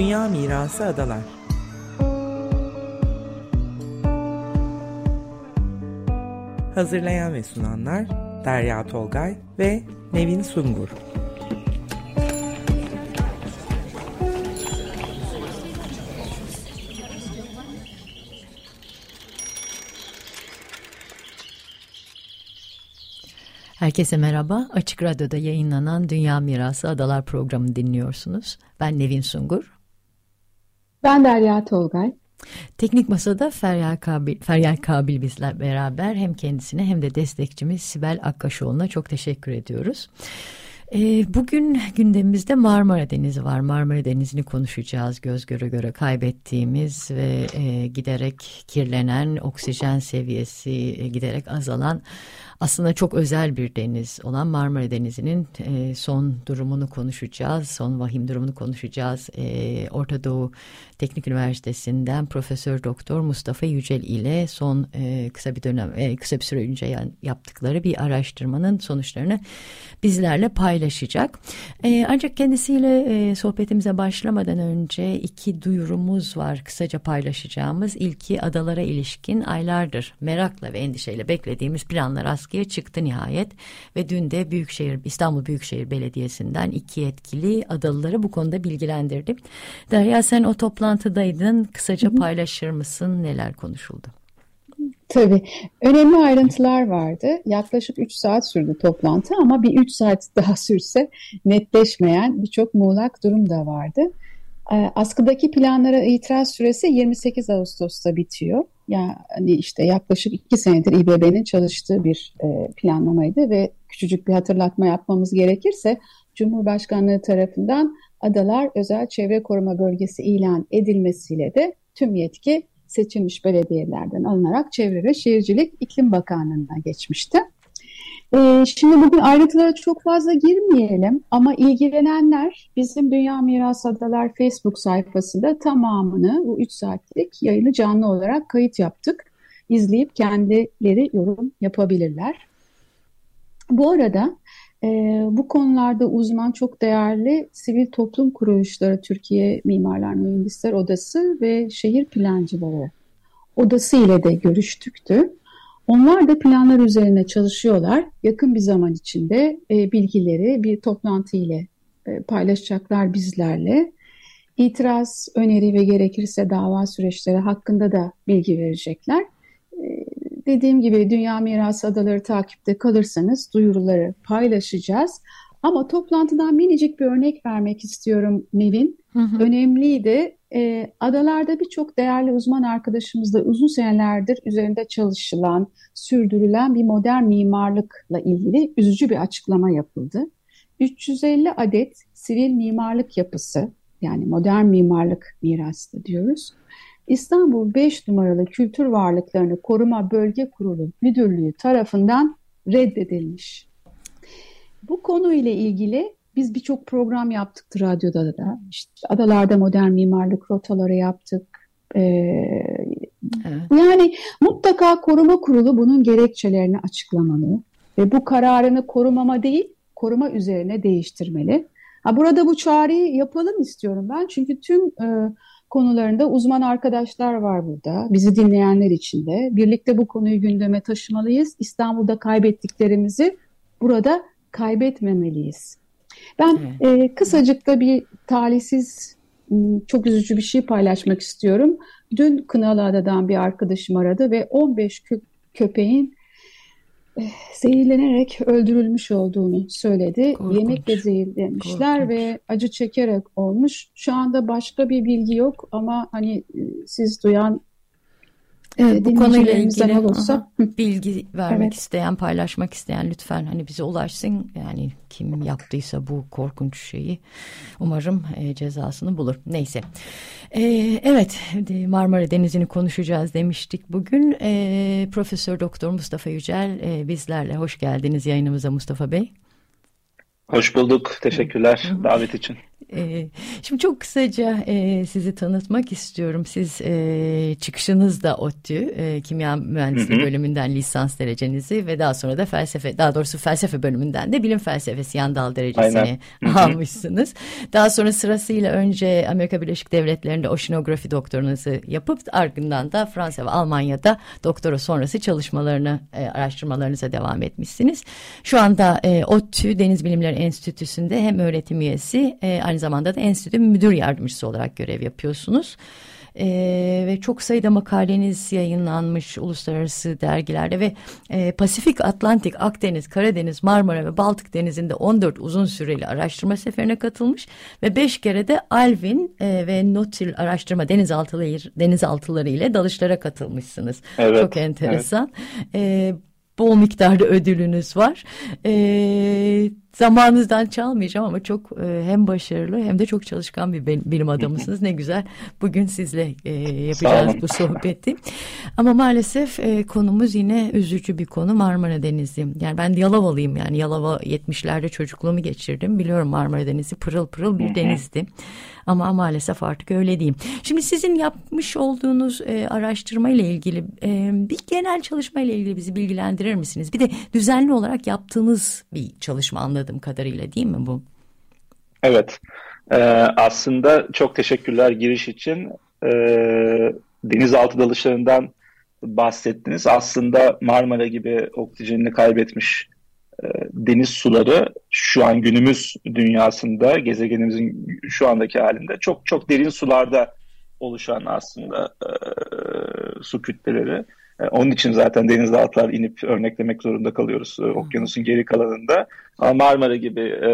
Dünya Mirası Adalar Hazırlayan ve sunanlar Derya Tolgay ve Nevin Sungur Herkese merhaba. Açık Radyo'da yayınlanan Dünya Mirası Adalar programını dinliyorsunuz. Ben Nevin Sungur. Ben Derya Tolgay. Teknik Masa'da Feryal Kabil, Feryal Kabil bizler beraber hem kendisine hem de destekçimiz Sibel Akkaşoğlu'na çok teşekkür ediyoruz. Ee, bugün gündemimizde Marmara Denizi var. Marmara Denizi'ni konuşacağız. Göz göre göre kaybettiğimiz ve e, giderek kirlenen, oksijen seviyesi e, giderek azalan aslında çok özel bir deniz olan Marmara Denizi'nin e, son durumunu konuşacağız. Son vahim durumunu konuşacağız. E, Orta Doğu Teknik Üniversitesi'nden Profesör Doktor Mustafa Yücel ile son e, kısa bir dönem e, kısa bir süre önce yaptıkları bir araştırmanın sonuçlarını bizlerle paylaşacak. E, ancak kendisiyle e, sohbetimize başlamadan önce iki duyurumuz var kısaca paylaşacağımız. İlki adalara ilişkin aylardır merakla ve endişeyle beklediğimiz planlar askıya çıktı nihayet ve dün de Büyükşehir İstanbul Büyükşehir Belediyesi'nden iki yetkili adalıları bu konuda bilgilendirdi. Derya sen o toplantıdaydın. Kısaca paylaşır mısın? Neler konuşuldu? Tabii. Önemli ayrıntılar vardı. Yaklaşık 3 saat sürdü toplantı ama bir 3 saat daha sürse netleşmeyen birçok muğlak durum da vardı. Ee, askıdaki planlara itiraz süresi 28 Ağustos'ta bitiyor. Yani işte yaklaşık iki senedir İBB'nin çalıştığı bir e, planlamaydı ve küçücük bir hatırlatma yapmamız gerekirse Cumhurbaşkanlığı tarafından adalar özel çevre koruma bölgesi ilan edilmesiyle de tüm yetki seçilmiş belediyelerden alınarak Çevre ve Şehircilik İklim Bakanlığı'na geçmişti. Ee, şimdi bugün ayrıntılara çok fazla girmeyelim ama ilgilenenler bizim Dünya Miras Adalar Facebook sayfasında tamamını bu 3 saatlik yayını canlı olarak kayıt yaptık. İzleyip kendileri yorum yapabilirler. Bu arada e, bu konularda uzman çok değerli sivil toplum kuruluşları Türkiye Mimarlar Mühendisler Odası ve Şehir Plancıları Odası ile de görüştüktü. Onlar da planlar üzerine çalışıyorlar. Yakın bir zaman içinde e, bilgileri bir toplantı ile e, paylaşacaklar bizlerle. İtiraz, öneri ve gerekirse dava süreçleri hakkında da bilgi verecekler. Dediğim gibi Dünya Mirası Adaları takipte kalırsanız duyuruları paylaşacağız. Ama toplantıdan minicik bir örnek vermek istiyorum Nevin. Hı hı. Önemliydi. E, adalarda birçok değerli uzman arkadaşımızla uzun senelerdir üzerinde çalışılan, sürdürülen bir modern mimarlıkla ilgili üzücü bir açıklama yapıldı. 350 adet sivil mimarlık yapısı yani modern mimarlık mirası diyoruz. İstanbul 5 numaralı kültür varlıklarını koruma bölge kurulu müdürlüğü tarafından reddedilmiş. Bu konuyla ilgili biz birçok program yaptık radyoda da. İşte adalarda modern mimarlık rotaları yaptık. Ee, evet. Yani mutlaka koruma kurulu bunun gerekçelerini açıklamalı ve bu kararını korumama değil koruma üzerine değiştirmeli. Ha, burada bu çağrıyı yapalım istiyorum ben çünkü tüm e, konularında uzman arkadaşlar var burada. Bizi dinleyenler için de. Birlikte bu konuyu gündeme taşımalıyız. İstanbul'da kaybettiklerimizi burada kaybetmemeliyiz. Ben e, kısacık da bir talihsiz, çok üzücü bir şey paylaşmak istiyorum. Dün Kınalıada'dan bir arkadaşım aradı ve 15 kö köpeğin zehirlenerek öldürülmüş olduğunu söyledi. Korkunç. Yemekle zehirlenmişler Korkunç. ve acı çekerek olmuş. Şu anda başka bir bilgi yok ama hani e, siz duyan Evet, bu konuyla ilgili olursa aha, bilgi vermek evet. isteyen, paylaşmak isteyen lütfen hani bize ulaşsın. Yani kim yaptıysa bu korkunç şeyi umarım e, cezasını bulur. Neyse. E, evet Marmara Denizi'ni konuşacağız demiştik bugün. E, Profesör Doktor Mustafa Yücel e, bizlerle. Hoş geldiniz yayınımıza Mustafa Bey. Hoş bulduk. Teşekkürler davet için. Ee, şimdi çok kısaca e, sizi tanıtmak istiyorum. Siz e, çıkışınız da ODTÜ, e, kimya mühendisliği hı hı. bölümünden lisans derecenizi ve daha sonra da felsefe, daha doğrusu felsefe bölümünden de bilim felsefesi yan dal derecesini Aynen. almışsınız. Daha sonra sırasıyla önce Amerika Birleşik Devletleri'nde oşinografi doktorunuzu yapıp ardından da Fransa ve Almanya'da doktora sonrası çalışmalarını, araştırmalarınıza devam etmişsiniz. Şu anda ODTÜ Deniz Bilimleri Enstitüsü'nde hem öğretim üyesi aynı zamanda da enstitü müdür yardımcısı olarak görev yapıyorsunuz. Ee, ve çok sayıda makaleniz yayınlanmış uluslararası dergilerde ve e, Pasifik, Atlantik, Akdeniz, Karadeniz, Marmara ve Baltık Denizi'nde 14 uzun süreli araştırma seferine katılmış ve 5 kere de Alvin e, ve Notil araştırma denizaltıları, denizaltıları ile dalışlara katılmışsınız. Evet, çok enteresan. Evet. E, bol miktarda ödülünüz var. E, zamanınızdan çalmayacağım ama çok e, hem başarılı hem de çok çalışkan bir bilim adamısınız. ne güzel bugün sizle e, yapacağız bu sohbeti. Ama maalesef e, konumuz yine üzücü bir konu Marmara Denizi. Yani ben Yalovalıyım yani Yalova 70'lerde çocukluğumu geçirdim. Biliyorum Marmara Denizi pırıl pırıl bir denizdi. Ama maalesef artık öyle değil. Şimdi sizin yapmış olduğunuz e, araştırma ile ilgili e, bir genel çalışma ile ilgili bizi bilgilendirir misiniz? Bir de düzenli olarak yaptığınız bir çalışma anladığım kadarıyla değil mi bu? Evet. Ee, aslında çok teşekkürler giriş için. Ee, denizaltı dalışlarından bahsettiniz. Aslında Marmara gibi oksijenini kaybetmiş e, deniz suları şu an günümüz dünyasında gezegenimizin şu andaki halinde çok çok derin sularda oluşan aslında e, su kütleleri. E, onun için zaten denizaltılar inip örneklemek zorunda kalıyoruz e, okyanusun geri kalanında. Ama Marmara gibi e,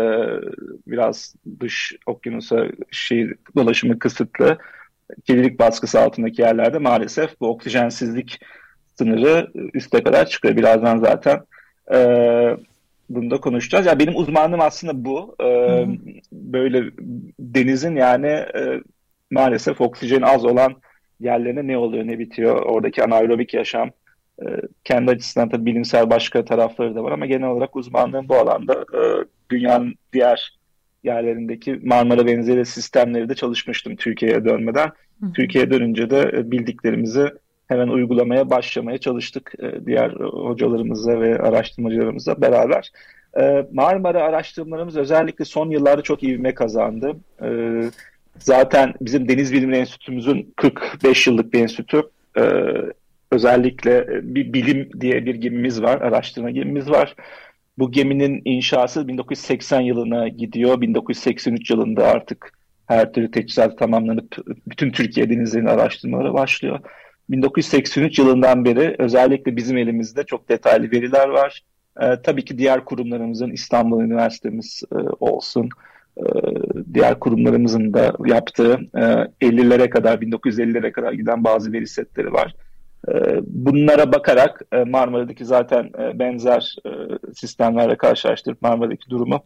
biraz dış okyanusa şey, dolaşımı kısıtlı kirlilik baskısı altındaki yerlerde maalesef bu oksijensizlik sınırı üste kadar çıkıyor. Birazdan zaten e, bunu da konuşacağız. Ya yani benim uzmanlığım aslında bu. E, böyle denizin yani e, maalesef oksijen az olan yerlerine ne oluyor ne bitiyor oradaki anaerobik yaşam e, kendi açısından tabii bilimsel başka tarafları da var ama genel olarak uzmanlığım bu alanda e, dünyanın diğer yerlerindeki Marmara benzeri sistemleri de çalışmıştım Türkiye'ye dönmeden. Hı. Türkiye'ye dönünce de e, bildiklerimizi hemen uygulamaya başlamaya çalıştık e, diğer hocalarımızla ve araştırmacılarımızla beraber. E, Marmara araştırmalarımız özellikle son yıllarda çok ivme kazandı. E, zaten bizim Deniz Bilimleri Enstitümüzün 45 yıllık bir enstitü. Özellikle bir bilim diye bir gemimiz var, araştırma gemimiz var. Bu geminin inşası 1980 yılına gidiyor. 1983 yılında artık her türlü teçhizat tamamlanıp bütün Türkiye denizlerinin araştırmaları başlıyor. 1983 yılından beri özellikle bizim elimizde çok detaylı veriler var. Ee, tabii ki diğer kurumlarımızın İstanbul Üniversitemiz e, olsun, e, diğer kurumlarımızın da yaptığı e, 50'lere kadar, 1950'lere kadar giden bazı veri setleri var. E, bunlara bakarak e, Marmara'daki zaten e, benzer e, sistemlerle karşılaştırıp Marmara'daki durumu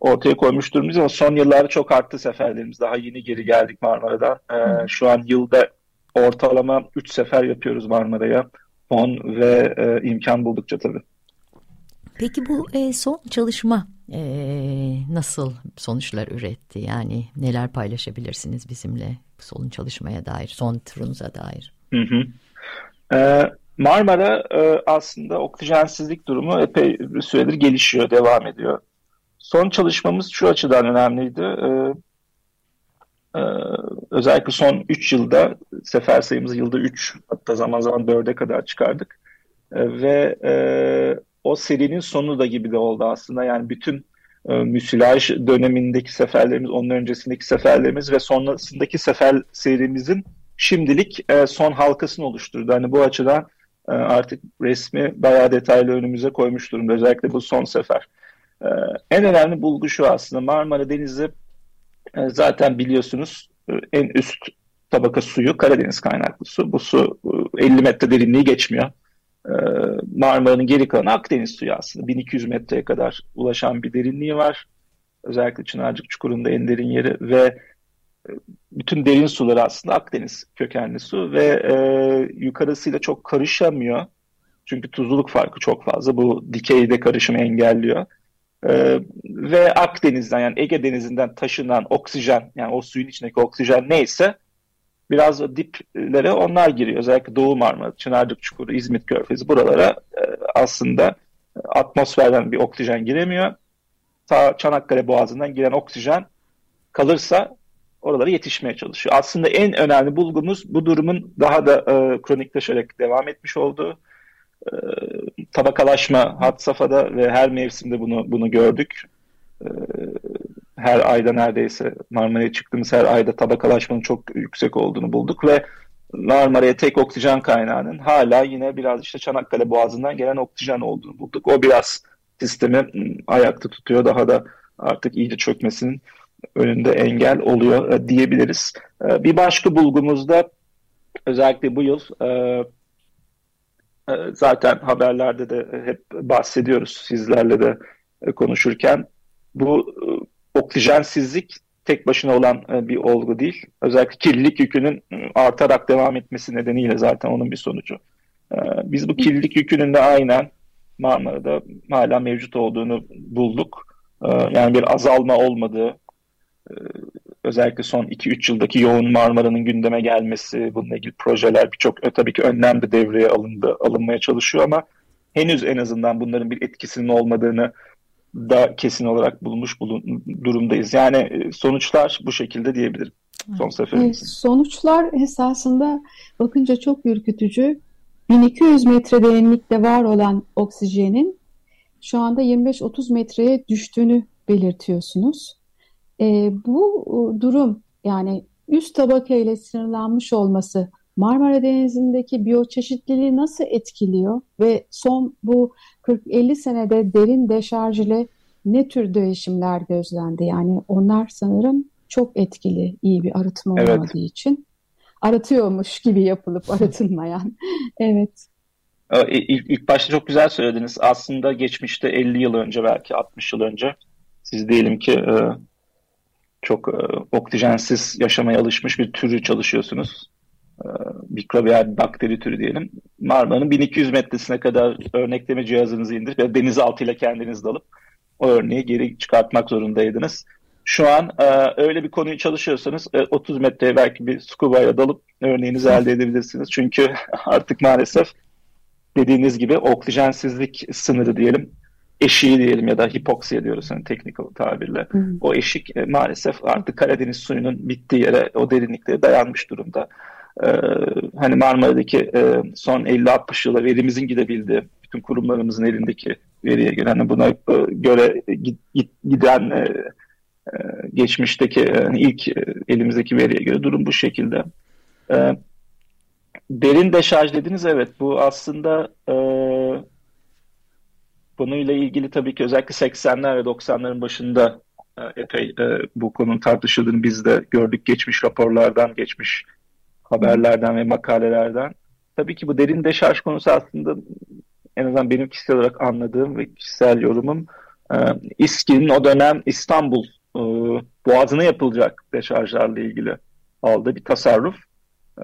ortaya koymuş durumdayız ama son yıllarda çok arttı seferlerimiz. Daha yeni geri geldik Marmara'dan. E, şu an yılda ortalama 3 sefer yapıyoruz Marmara'ya. Fon ve e, imkan buldukça tabii. Peki bu e, son çalışma e, nasıl sonuçlar üretti? Yani neler paylaşabilirsiniz bizimle son çalışmaya dair, son turunuza dair? Hı hı. Ee, Marmara e, aslında oksijensizlik durumu epey bir süredir gelişiyor, devam ediyor. Son çalışmamız şu açıdan önemliydi. Ee, ee, özellikle son 3 yılda sefer sayımızı yılda 3 hatta zaman zaman 4'e kadar çıkardık. Ee, ve e, o serinin sonu da gibi de oldu aslında. Yani bütün e, müsilaj dönemindeki seferlerimiz, onun öncesindeki seferlerimiz ve sonrasındaki sefer serimizin şimdilik e, son halkasını oluşturdu. Hani bu açıdan e, artık resmi bayağı detaylı önümüze koymuş durumda. Özellikle bu son sefer. E, en önemli bulgu şu aslında Marmara Denizi e, zaten biliyorsunuz e, en üst tabaka suyu Karadeniz kaynaklı su. Bu su 50 e, metre derinliği geçmiyor. Marmara'nın geri kalanı Akdeniz suyu aslında. 1200 metreye kadar ulaşan bir derinliği var. Özellikle Çınarcık Çukuru'nda en derin yeri ve bütün derin sular aslında Akdeniz kökenli su ve e, yukarısıyla çok karışamıyor. Çünkü tuzluluk farkı çok fazla. Bu dikeyde karışımı engelliyor. E, ve Akdeniz'den yani Ege Denizi'nden taşınan oksijen yani o suyun içindeki oksijen neyse biraz diplere onlar giriyor. Özellikle Doğu Marmara, Çınarcık Çukuru, İzmit Körfezi buralara e, aslında atmosferden bir oksijen giremiyor. Ta Çanakkale Boğazı'ndan giren oksijen kalırsa oralara yetişmeye çalışıyor. Aslında en önemli bulgumuz bu durumun daha da e, kronikleşerek devam etmiş olduğu e, tabakalaşma hat safhada ve her mevsimde bunu bunu gördük. E, her ayda neredeyse Marmara'ya çıktığımız her ayda tabakalaşmanın çok yüksek olduğunu bulduk ve Marmara'ya tek oksijen kaynağının hala yine biraz işte Çanakkale Boğazı'ndan gelen oksijen olduğunu bulduk. O biraz sistemi ayakta tutuyor. Daha da artık iyice çökmesinin önünde engel oluyor e, diyebiliriz. E, bir başka bulgumuzda özellikle bu yıl e, zaten haberlerde de hep bahsediyoruz sizlerle de konuşurken bu oksijensizlik tek başına olan bir olgu değil. Özellikle kirlilik yükünün artarak devam etmesi nedeniyle zaten onun bir sonucu. Biz bu kirlilik yükünün de aynen Marmara'da hala mevcut olduğunu bulduk. Yani bir azalma olmadığı, özellikle son 2-3 yıldaki yoğun Marmara'nın gündeme gelmesi, bununla ilgili projeler birçok e, tabii ki önlem de devreye alındı, alınmaya çalışıyor ama henüz en azından bunların bir etkisinin olmadığını da kesin olarak bulmuş bulun, durumdayız. Yani e, sonuçlar bu şekilde diyebilirim. Son seferimizin. Sonuçlar esasında bakınca çok ürkütücü. 1200 metre derinlikte var olan oksijenin şu anda 25-30 metreye düştüğünü belirtiyorsunuz. E, bu durum yani üst tabaka ile sınırlanmış olması Marmara Denizi'ndeki biyoçeşitliliği nasıl etkiliyor ve son bu 40-50 senede derin deşarj ile ne tür değişimler gözlendi? Yani onlar sanırım çok etkili iyi bir arıtma evet. olmadığı için. Aratıyormuş gibi yapılıp aratılmayan. evet. İlk, ilk başta çok güzel söylediniz. Aslında geçmişte 50 yıl önce belki 60 yıl önce siz diyelim ki e, çok e, oksijensiz yaşamaya alışmış bir türü çalışıyorsunuz. E, mikrobiyal bakteri türü diyelim. Marmara'nın 1200 metresine kadar örnekleme cihazınızı indirip ya denizaltıyla kendiniz dalıp o örneği geri çıkartmak zorundaydınız. Şu an e, öyle bir konuyu çalışıyorsanız e, 30 metreye belki bir scuba ile dalıp örneğinizi elde edebilirsiniz. Çünkü artık maalesef dediğiniz gibi oksijensizlik sınırı diyelim eşiği diyelim ya da hipoksiye diyoruz hani teknik tabirle. Hı. O eşik e, maalesef artık Karadeniz suyunun bittiği yere o derinliklere dayanmış durumda. Ee, hani Marmara'daki e, son 50-60 yıla verimizin gidebildiği, bütün kurumlarımızın elindeki veriye göre hani buna e, göre giden e, geçmişteki e, ilk e, elimizdeki veriye göre durum bu şekilde. E, derin deşarj dediniz evet bu aslında e, konuyla ilgili tabii ki özellikle 80'ler ve 90'ların başında epey e, bu konunun tartışıldığını biz de gördük geçmiş raporlardan, geçmiş haberlerden ve makalelerden. Tabii ki bu derin deşarj konusu aslında en azından benim kişisel olarak anladığım ve kişisel yorumum e, İSKİ'nin o dönem İstanbul e, Boğazı'na yapılacak deşarjlarla ilgili aldığı bir tasarruf. Ee,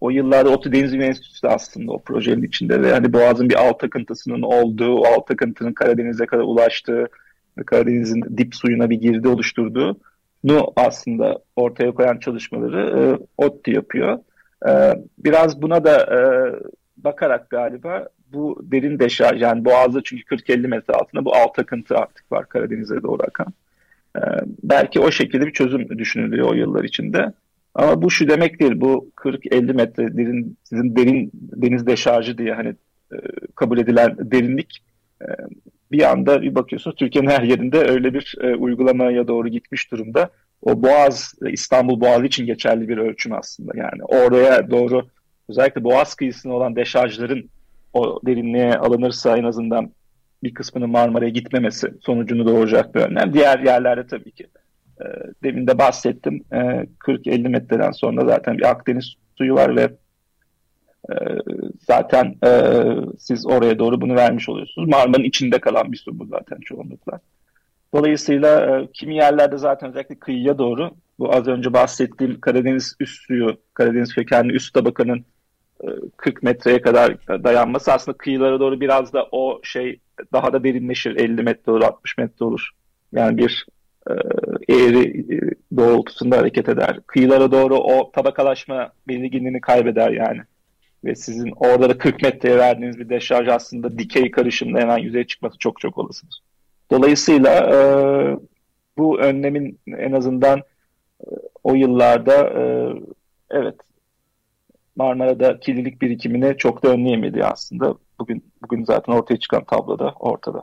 o yıllarda ODTÜ Deniz Bilim Enstitüsü de aslında o projenin içinde ve hani Boğaz'ın bir alt akıntısının olduğu, o alt akıntının Karadeniz'e kadar ulaştığı Karadeniz'in dip suyuna bir girdi oluşturduğu nu aslında ortaya koyan çalışmaları e, ODTÜ yapıyor. E, biraz buna da e, bakarak galiba bu derin deşarj yani Boğaz'da çünkü 40-50 metre altında bu alt akıntı artık var Karadeniz'e doğru akan. E, belki o şekilde bir çözüm düşünülüyor o yıllar içinde. Ama bu şu demek değil. Bu 40-50 metre derin, sizin derin deniz deşarjı diye hani e, kabul edilen derinlik e, bir anda bir bakıyorsunuz Türkiye'nin her yerinde öyle bir e, uygulamaya doğru gitmiş durumda. O Boğaz, İstanbul Boğazı için geçerli bir ölçüm aslında. Yani oraya doğru özellikle Boğaz kıyısına olan deşarjların o derinliğe alınırsa en azından bir kısmının Marmara'ya gitmemesi sonucunu doğuracak bir önlem. Diğer yerlerde tabii ki e, demin de bahsettim. E, 40-50 metreden sonra zaten bir Akdeniz suyu var ve e, zaten e, siz oraya doğru bunu vermiş oluyorsunuz. Marmara'nın içinde kalan bir su bu zaten çoğunlukla. Dolayısıyla e, kimi yerlerde zaten özellikle kıyıya doğru bu az önce bahsettiğim Karadeniz üst suyu, Karadeniz kökenli üst tabakanın 40 e, metreye kadar dayanması aslında kıyılara doğru biraz da o şey daha da derinleşir. 50 metre olur, 60 metre olur. Yani bir e, eğri e, doğrultusunda hareket eder. Kıyılara doğru o tabakalaşma belirginliğini kaybeder yani. Ve sizin orada da 40 metreye verdiğiniz bir deşarj aslında dikey karışımda hemen yüzeye çıkması çok çok olasıdır. Dolayısıyla e, bu önlemin en azından e, o yıllarda e, evet Marmara'da kirlilik birikimini çok da önleyemedi aslında. Bugün bugün zaten ortaya çıkan tabloda ortada.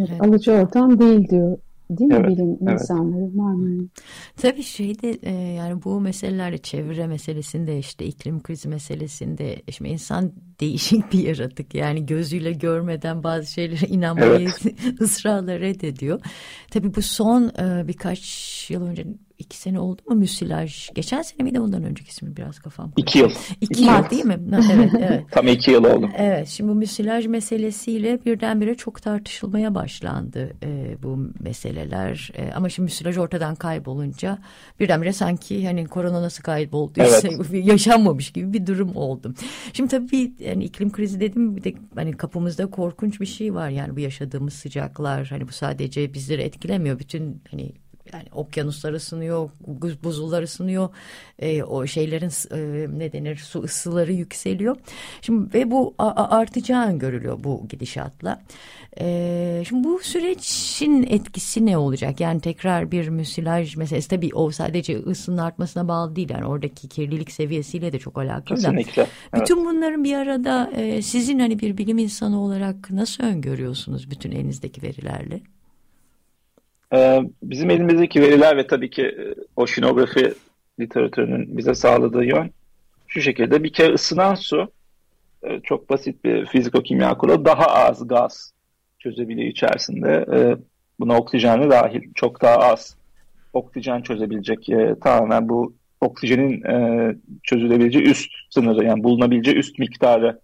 Evet, alıcı ortam değil diyor Değil mi evet, bilim evet. insanları Marmara'nın? Tabii şeyde e, yani bu meselelerde çevre meselesinde işte iklim krizi meselesinde şimdi insan değişik bir yaratık yani gözüyle görmeden bazı şeylere inanmayı evet. ısrarla reddediyor. Tabii bu son e, birkaç yıl önce iki sene oldu mu müsilaj? Geçen sene miydi ondan önceki ismi biraz kafam. İki yıl. İki, yıl, yıl değil mi? evet, evet. Tam iki yıl oldu. Evet, şimdi bu müsilaj meselesiyle birdenbire çok tartışılmaya başlandı e, bu meseleler. E, ama şimdi müsilaj ortadan kaybolunca birdenbire sanki hani korona nasıl kaybolduysa evet. yaşanmamış gibi bir durum oldu. Şimdi tabii yani iklim krizi dedim bir de hani kapımızda korkunç bir şey var. Yani bu yaşadığımız sıcaklar hani bu sadece bizleri etkilemiyor. Bütün hani yani okyanuslar ısınıyor, buzullar ısınıyor, e, o şeylerin e, ne denir su ısıları yükseliyor. Şimdi ve bu artacağı görülüyor bu gidişatla. E, şimdi bu sürecin etkisi ne olacak? Yani tekrar bir müsilaj meselesi tabii o sadece ısının artmasına bağlı değil. Yani oradaki kirlilik seviyesiyle de çok alakalı. Kesinlikle. Da. Evet. Bütün bunların bir arada e, sizin hani bir bilim insanı olarak nasıl öngörüyorsunuz bütün elinizdeki verilerle? Ee, bizim elimizdeki veriler ve tabii ki e, oşinografi literatürünün bize sağladığı yön şu şekilde bir kere ısınan su e, çok basit bir fiziko-kimya kuralı daha az gaz çözebiliyor içerisinde. E, buna oksijen de dahil çok daha az oksijen çözebilecek tamamen bu oksijenin çözülebileceği üst sınırı yani bulunabileceği üst miktarı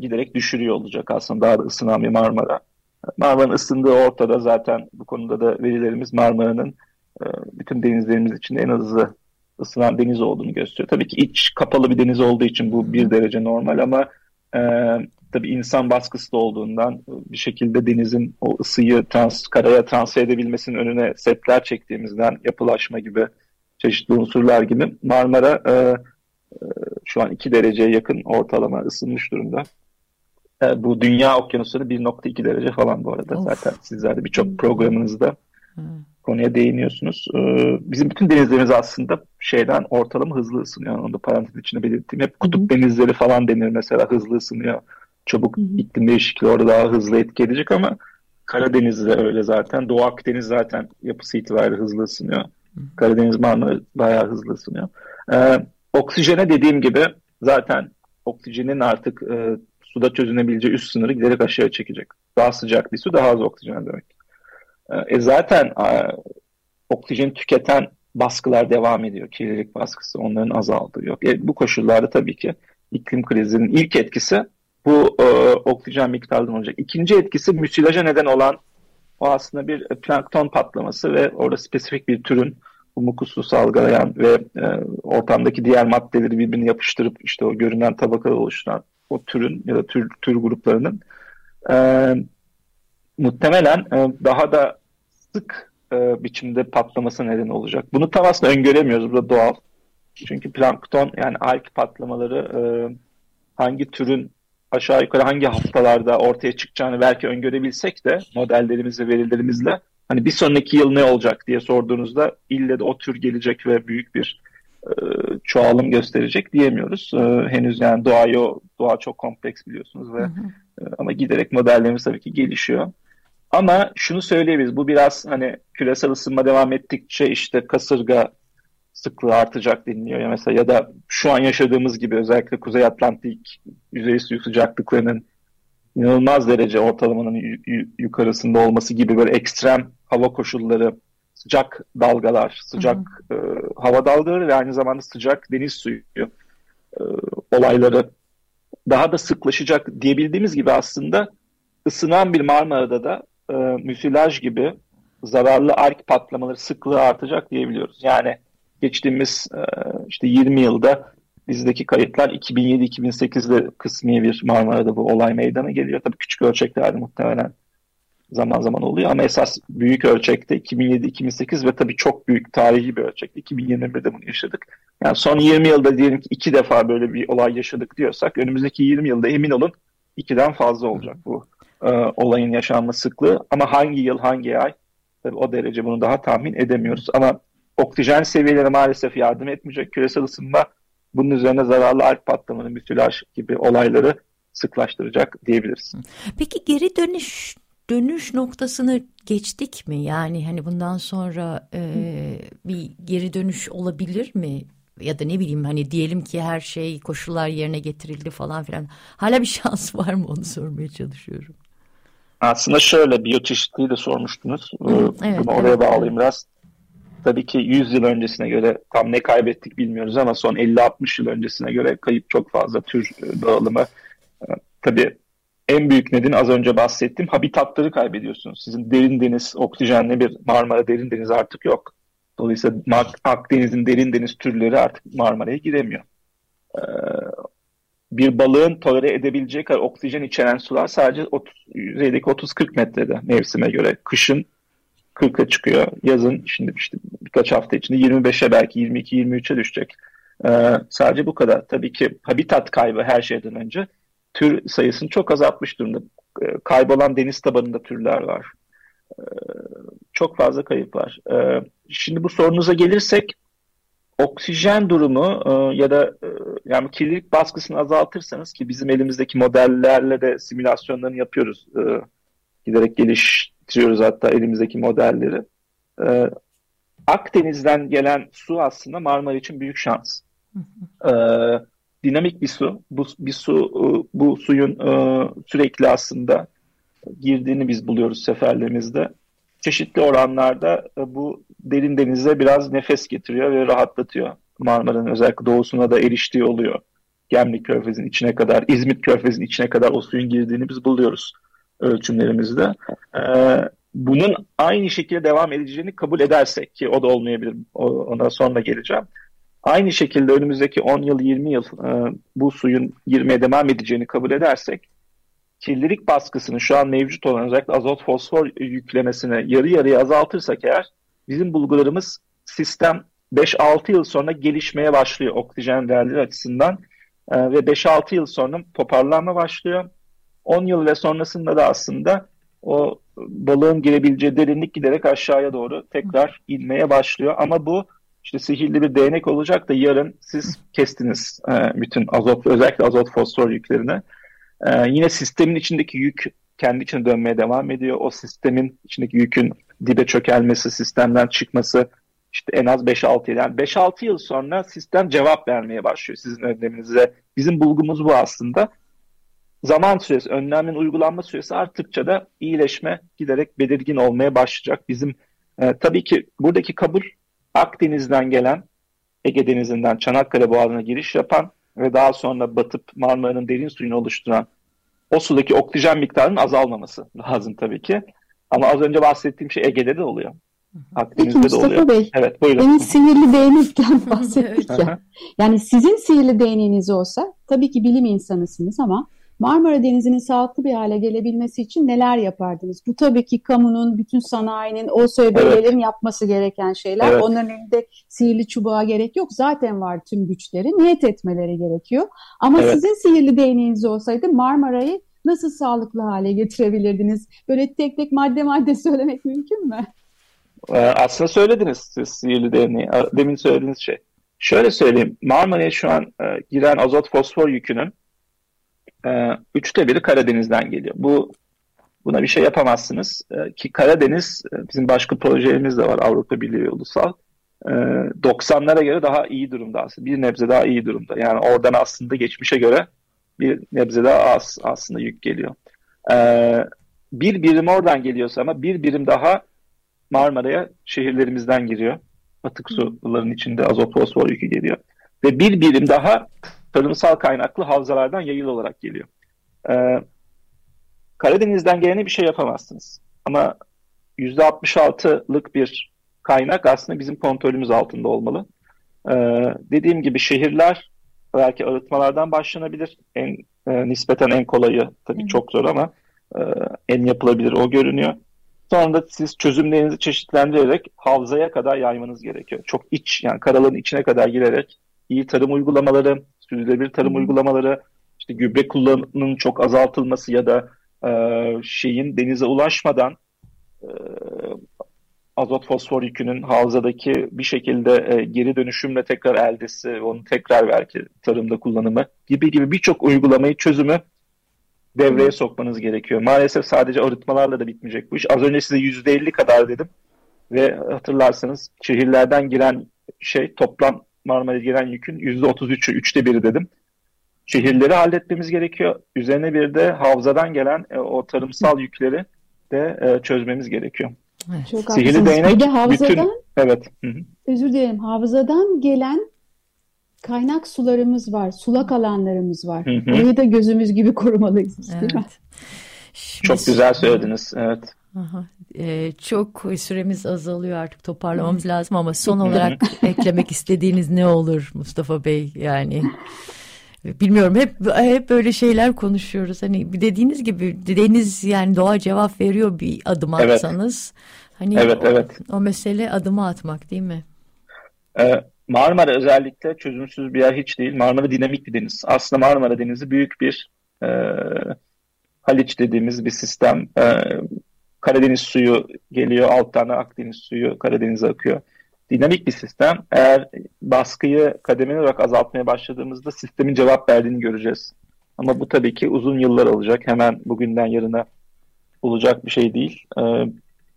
giderek düşürüyor olacak aslında daha da ısınan bir Marmara. Marmara'nın ısındığı ortada zaten bu konuda da verilerimiz Marmara'nın e, bütün denizlerimiz için en hızlı ısınan deniz olduğunu gösteriyor. Tabii ki iç kapalı bir deniz olduğu için bu bir derece normal ama e, tabii insan baskısı da olduğundan bir şekilde denizin o ısıyı trans, karaya transfer edebilmesinin önüne setler çektiğimizden yapılaşma gibi çeşitli unsurlar gibi Marmara e, e, şu an 2 dereceye yakın ortalama ısınmış durumda. E, bu dünya okyanusları 1.2 derece falan bu arada. Of. Zaten sizler de birçok programınızda hmm. konuya değiniyorsunuz. E, bizim bütün denizlerimiz aslında şeyden ortalama hızlı ısınıyor. Onu da parantez içinde belirttiğim. Hep kutup hmm. denizleri falan denir mesela hızlı ısınıyor. Çabuk hmm. iklim değişikliği orada daha hızlı etki edecek ama Karadeniz'de öyle zaten. Doğu Akdeniz zaten yapısı itibariyle hızlı ısınıyor. Hmm. Karadeniz Marmara bayağı hızlı ısınıyor. Ee, oksijene dediğim gibi zaten oksijenin artık e, suda çözünebileceği üst sınırı giderek aşağı çekecek. Daha sıcak bir su daha az oksijen demek. E, zaten e, oksijen tüketen baskılar devam ediyor. Kirlilik baskısı onların azaldığı yok. E, bu koşullarda tabii ki iklim krizinin ilk etkisi bu e, oksijen miktarından olacak. İkinci etkisi müsilaja neden olan o aslında bir plankton patlaması ve orada spesifik bir türün bu mukusu salgılayan ve e, ortamdaki diğer maddeleri birbirine yapıştırıp işte o görünen tabaka oluşturan o türün ya da tür, tür gruplarının e, muhtemelen e, daha da sık e, biçimde patlaması neden olacak. Bunu tam aslında öngöremiyoruz. Bu da doğal. Çünkü plankton yani alg patlamaları e, hangi türün aşağı yukarı hangi haftalarda ortaya çıkacağını belki öngörebilsek de modellerimizle, verilerimizle hani bir sonraki yıl ne olacak diye sorduğunuzda ille de o tür gelecek ve büyük bir e, çoğalım gösterecek diyemiyoruz. E, henüz yani doğayı doğa çok kompleks biliyorsunuz ve hı hı. E, ama giderek modellerimiz tabii ki gelişiyor. Ama şunu söyleyebiliriz. Bu biraz hani küresel ısınma devam ettikçe işte kasırga sıklığı artacak deniliyor ya mesela ya da şu an yaşadığımız gibi özellikle Kuzey Atlantik yüzey suyu sıcaklıklarının inanılmaz derece ortalamanın yukarısında olması gibi böyle ekstrem hava koşulları sıcak dalgalar, sıcak e, hava dalgaları ve aynı zamanda sıcak deniz suyu e, olayları daha da sıklaşacak diyebildiğimiz gibi aslında ısınan bir Marmara'da da e, müsilaj gibi zararlı ark patlamaları sıklığı artacak diyebiliyoruz. Yani geçtiğimiz e, işte 20 yılda bizdeki kayıtlar 2007-2008'de kısmi bir Marmara'da bu olay meydana geliyor. Tabii küçük ölçeklerde muhtemelen zaman zaman oluyor ama esas büyük ölçekte 2007-2008 ve tabii çok büyük tarihi bir ölçekte 2021'de bunu yaşadık. Yani son 20 yılda diyelim ki iki defa böyle bir olay yaşadık diyorsak önümüzdeki 20 yılda emin olun ikiden fazla olacak bu e, olayın yaşanma sıklığı. Ama hangi yıl hangi ay tabii o derece bunu daha tahmin edemiyoruz. Ama oksijen seviyeleri maalesef yardım etmeyecek. Küresel ısınma bunun üzerine zararlı alp patlamanın, müsilaj gibi olayları sıklaştıracak diyebiliriz. Peki geri dönüş dönüş noktasını geçtik mi? Yani hani bundan sonra e, bir geri dönüş olabilir mi? Ya da ne bileyim hani diyelim ki her şey koşullar yerine getirildi falan filan. Hala bir şans var mı onu sormaya çalışıyorum. Aslında şöyle biyoçeşitliği de sormuştunuz. Hı, evet, Bunu oraya evet. bağlayayım biraz. Tabii ki 100 yıl öncesine göre tam ne kaybettik bilmiyoruz ama son 50-60 yıl öncesine göre kayıp çok fazla tür dağılımı. Tabii en büyük nedeni az önce bahsettiğim habitatları kaybediyorsunuz. Sizin derin deniz, oksijenli bir Marmara derin deniz artık yok. Dolayısıyla Akdeniz'in derin deniz türleri artık Marmara'ya giremiyor. Ee, bir balığın tolere edebileceği kadar oksijen içeren sular sadece 30, yüzeydeki 30-40 metrede mevsime göre. Kışın 40'a çıkıyor. Yazın şimdi işte birkaç hafta içinde 25'e belki 22-23'e düşecek. Ee, sadece bu kadar. Tabii ki habitat kaybı her şeyden önce tür sayısını çok azaltmış durumda. Ee, kaybolan deniz tabanında türler var. Ee, çok fazla kayıp var. Ee, şimdi bu sorunuza gelirsek oksijen durumu e, ya da e, yani kirlilik baskısını azaltırsanız ki bizim elimizdeki modellerle de simülasyonlarını yapıyoruz. E, giderek geliştiriyoruz hatta elimizdeki modelleri. Akdeniz'den gelen su aslında Marmara için büyük şans. Hı hı dinamik bir su. Bu bir su e, bu suyun e, sürekli aslında girdiğini biz buluyoruz seferlerimizde. Çeşitli oranlarda e, bu derin denize biraz nefes getiriyor ve rahatlatıyor. Marmara'nın özellikle doğusuna da eriştiği oluyor. Gemlik Körfezi'nin içine kadar, İzmit Körfezi'nin içine kadar o suyun girdiğini biz buluyoruz ölçümlerimizde. bunun aynı şekilde devam edeceğini kabul edersek ki o da olmayabilir, ona sonra geleceğim. Aynı şekilde önümüzdeki 10 yıl 20 yıl e, bu suyun girmeye devam edeceğini kabul edersek kirlilik baskısını şu an mevcut olan özellikle azot fosfor yüklemesine yarı yarıya azaltırsak eğer bizim bulgularımız sistem 5-6 yıl sonra gelişmeye başlıyor oksijen değerleri açısından e, ve 5-6 yıl sonra toparlanma başlıyor. 10 yıl ve sonrasında da aslında o balığın girebileceği derinlik giderek aşağıya doğru tekrar inmeye başlıyor. Ama bu işte sihirli bir değnek olacak da yarın siz kestiniz e, bütün azot özellikle azot fosfor yüklerini. E, yine sistemin içindeki yük kendi içine dönmeye devam ediyor. O sistemin içindeki yükün dibe çökelmesi, sistemden çıkması işte en az 5-6 yıl. Yani 5-6 yıl sonra sistem cevap vermeye başlıyor sizin önleminize. Bizim bulgumuz bu aslında. Zaman süresi, önlemin uygulanma süresi arttıkça da iyileşme giderek belirgin olmaya başlayacak. Bizim e, tabii ki buradaki kabul Akdeniz'den gelen Ege Denizi'nden Çanakkale Boğazı'na giriş yapan ve daha sonra batıp Marmara'nın derin suyunu oluşturan o sudaki oksijen miktarının azalmaması lazım tabii ki. Ama az önce bahsettiğim şey Ege'de de oluyor. Akdeniz'de Peki Mustafa de oluyor. Bey, evet, buyurun. benim sihirli değnekten bahsettik ya. Yani sizin sihirli değneğiniz olsa, tabii ki bilim insanısınız ama Marmara Denizi'nin sağlıklı bir hale gelebilmesi için neler yapardınız? Bu tabii ki kamunun, bütün sanayinin, o söylediğlerin evet. yapması gereken şeyler. Evet. Onların elinde sihirli çubuğa gerek yok. Zaten var tüm güçleri. Niyet etmeleri gerekiyor. Ama evet. sizin sihirli değneğiniz olsaydı Marmara'yı nasıl sağlıklı hale getirebilirdiniz? Böyle tek tek madde madde söylemek mümkün mü? Ee, aslında söylediniz siz sihirli değneği. Demin söylediğiniz şey. Şöyle söyleyeyim. Marmara'ya şu an e, giren azot fosfor yükünün e, üçte biri Karadeniz'den geliyor. Bu Buna bir şey yapamazsınız. E, ki Karadeniz e, bizim başka projelerimiz de var Avrupa Birliği ulusal. E, 90'lara göre daha iyi durumda aslında. Bir nebze daha iyi durumda. Yani oradan aslında geçmişe göre bir nebze daha az aslında yük geliyor. E, bir birim oradan geliyorsa ama bir birim daha Marmara'ya şehirlerimizden giriyor. Atık suların içinde azot fosfor yükü geliyor. Ve bir birim daha tarımsal kaynaklı havzalardan yayıl olarak geliyor. Ee, Karadeniz'den gelene bir şey yapamazsınız. Ama %66'lık bir kaynak aslında bizim kontrolümüz altında olmalı. Ee, dediğim gibi şehirler belki arıtmalardan başlanabilir. En e, nispeten en kolayı tabii çok zor ama e, en yapılabilir o görünüyor. Sonra da siz çözümlerinizi çeşitlendirerek havzaya kadar yaymanız gerekiyor. Çok iç yani karalığın içine kadar girerek iyi tarım uygulamaları, sürdürülebilir tarım uygulamaları, işte gübre kullanımının çok azaltılması ya da e, şeyin denize ulaşmadan e, azot fosfor yükünün havzadaki bir şekilde e, geri dönüşümle tekrar eldesi, onu tekrar belki tarımda kullanımı gibi gibi birçok uygulamayı çözümü devreye sokmanız gerekiyor. Maalesef sadece arıtmalarla da bitmeyecek bu iş. Az önce size %50 kadar dedim ve hatırlarsanız şehirlerden giren şey toplam Marmara'ya giren yükün %33'ü, üçte biri dedim. Şehirleri halletmemiz gerekiyor. Üzerine bir de havzadan gelen e, o tarımsal yükleri de e, çözmemiz gerekiyor. Evet. Çok Sihirli haklısınız. değnek bir de havzadan, bütün... Evet. Hı hı. özür dilerim, havzadan gelen kaynak sularımız var, sulak alanlarımız var. Hı hı. Orayı da gözümüz gibi korumalıyız değil mi? Evet. Şimdi- Çok güzel söylediniz. Evet. Aha, e, çok süremiz azalıyor artık toparlamamız lazım ama son olarak eklemek istediğiniz ne olur Mustafa Bey yani bilmiyorum hep hep böyle şeyler konuşuyoruz hani dediğiniz gibi deniz yani doğa cevap veriyor bir adım Evet. atsanız hani Evet, o, evet. o mesele adımı atmak değil mi? Ee, Marmara özellikle çözümsüz bir yer hiç değil. Marmara dinamik bir deniz. Aslında Marmara Denizi büyük bir e, Haliç dediğimiz bir sistem. E, Karadeniz suyu geliyor, alttan Akdeniz suyu Karadeniz'e akıyor. Dinamik bir sistem. Eğer baskıyı kademeli olarak azaltmaya başladığımızda sistemin cevap verdiğini göreceğiz. Ama bu tabii ki uzun yıllar alacak. Hemen bugünden yarına olacak bir şey değil. E,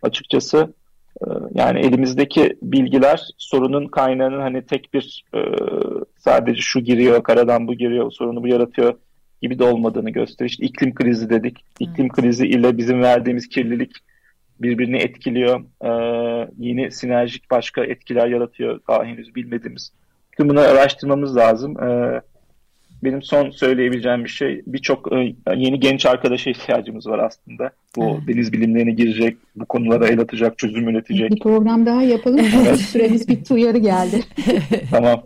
açıkçası e, yani elimizdeki bilgiler sorunun kaynağının hani tek bir e, sadece şu giriyor, karadan bu giriyor, sorunu bu yaratıyor gibi de olmadığını gösteriyor. İşte iklim krizi dedik. İklim krizi ile bizim verdiğimiz kirlilik birbirini etkiliyor. E, yeni sinerjik başka etkiler yaratıyor daha henüz bilmediğimiz. Tüm bunları araştırmamız lazım. E, benim son söyleyebileceğim bir şey birçok e, yeni genç arkadaşa ihtiyacımız var aslında. Bu Evet. deniz bilimlerine girecek, bu konulara el atacak, çözüm üretecek. Bir program daha yapalım. Süremiz bitti, uyarı geldi. Tamam.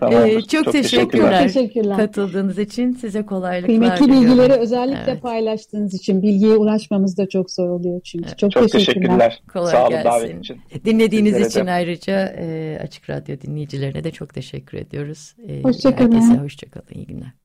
Tamam. Ee, çok teşekkürler. Çok teşekkürler. Katıldığınız için size kolaylıklar Kıymetli diliyorum. bilgileri özellikle Evet. paylaştığınız için bilgiye ulaşmamız da çok zor oluyor çünkü. Çok, Çok teşekkürler. teşekkürler. Kolay Sağ olun gelsin. davet için. Dinlediğiniz Sizlere için de. ayrıca e, Açık Radyo dinleyicilerine de çok teşekkür ediyoruz. E, Hoşça kalın. Herkese hoşçakalın. İyi günler.